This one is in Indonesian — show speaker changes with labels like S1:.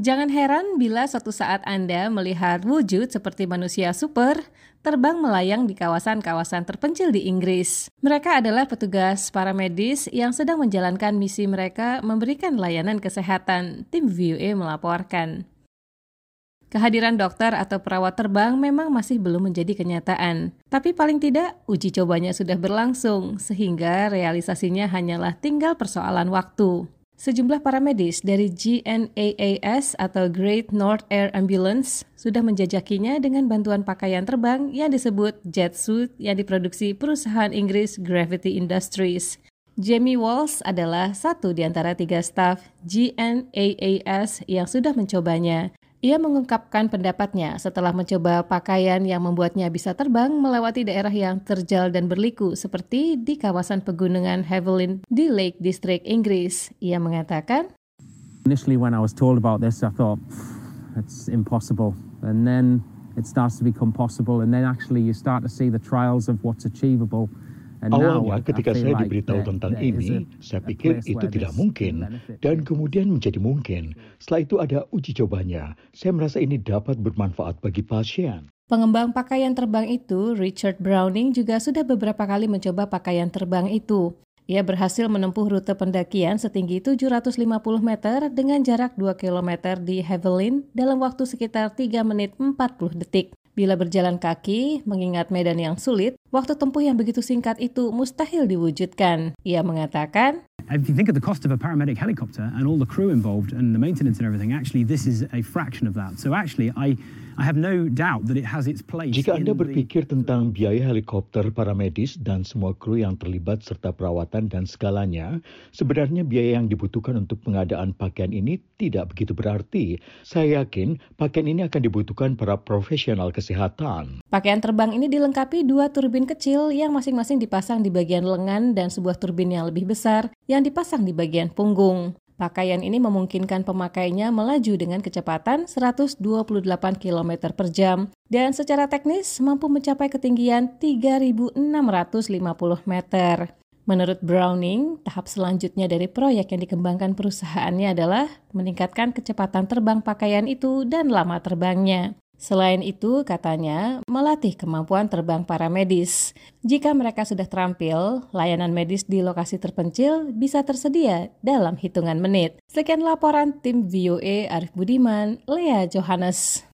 S1: Jangan heran bila suatu saat Anda melihat wujud seperti manusia super terbang melayang di kawasan-kawasan terpencil di Inggris. Mereka adalah petugas paramedis yang sedang menjalankan misi mereka memberikan layanan kesehatan, tim VOA melaporkan. Kehadiran dokter atau perawat terbang memang masih belum menjadi kenyataan, tapi paling tidak uji cobanya sudah berlangsung, sehingga realisasinya hanyalah tinggal persoalan waktu. Sejumlah para medis dari GNAAS atau Great North Air Ambulance sudah menjajakinya dengan bantuan pakaian terbang yang disebut jet suit yang diproduksi perusahaan Inggris Gravity Industries. Jamie Walls adalah satu di antara tiga staf GNAAS yang sudah mencobanya. Ia mengungkapkan pendapatnya setelah mencoba pakaian yang membuatnya bisa terbang melewati daerah yang terjal dan berliku seperti di kawasan pegunungan Havilland di Lake District, Inggris. Ia mengatakan,
S2: Initially when I was told about this, I thought, it's impossible. And then it starts to become possible. And then actually you start to see the trials of what's achievable.
S3: Awalnya ketika saya diberitahu tentang ini, saya pikir itu tidak mungkin, dan kemudian menjadi mungkin. Setelah itu ada uji cobanya. Saya merasa ini dapat bermanfaat bagi pasien.
S1: Pengembang pakaian terbang itu, Richard Browning, juga sudah beberapa kali mencoba pakaian terbang itu. Ia berhasil menempuh rute pendakian setinggi 750 meter dengan jarak 2 km di Havilland dalam waktu sekitar 3 menit 40 detik. Bila berjalan kaki, mengingat medan yang sulit, waktu tempuh yang begitu singkat itu mustahil diwujudkan. Ia mengatakan,
S4: If you think of the cost of a paramedic helicopter and all the crew involved and the maintenance and everything, actually this is a fraction of that. So actually I I have no doubt that it has its place.
S3: Jika Anda berpikir tentang biaya helikopter paramedis dan semua kru yang terlibat serta perawatan dan segalanya, sebenarnya biaya yang dibutuhkan untuk pengadaan pakaian ini tidak begitu berarti. Saya yakin pakaian ini akan dibutuhkan para profesional kesehatan.
S1: Pakaian terbang ini dilengkapi dua turbin kecil yang masing-masing dipasang di bagian lengan dan sebuah turbin yang lebih besar yang dipasang di bagian punggung. Pakaian ini memungkinkan pemakainya melaju dengan kecepatan 128 km per jam dan secara teknis mampu mencapai ketinggian 3.650 meter. Menurut Browning, tahap selanjutnya dari proyek yang dikembangkan perusahaannya adalah meningkatkan kecepatan terbang pakaian itu dan lama terbangnya. Selain itu, katanya, melatih kemampuan terbang para medis. Jika mereka sudah terampil, layanan medis di lokasi terpencil bisa tersedia dalam hitungan menit. Sekian laporan tim VOA Arif Budiman, Lea Johannes.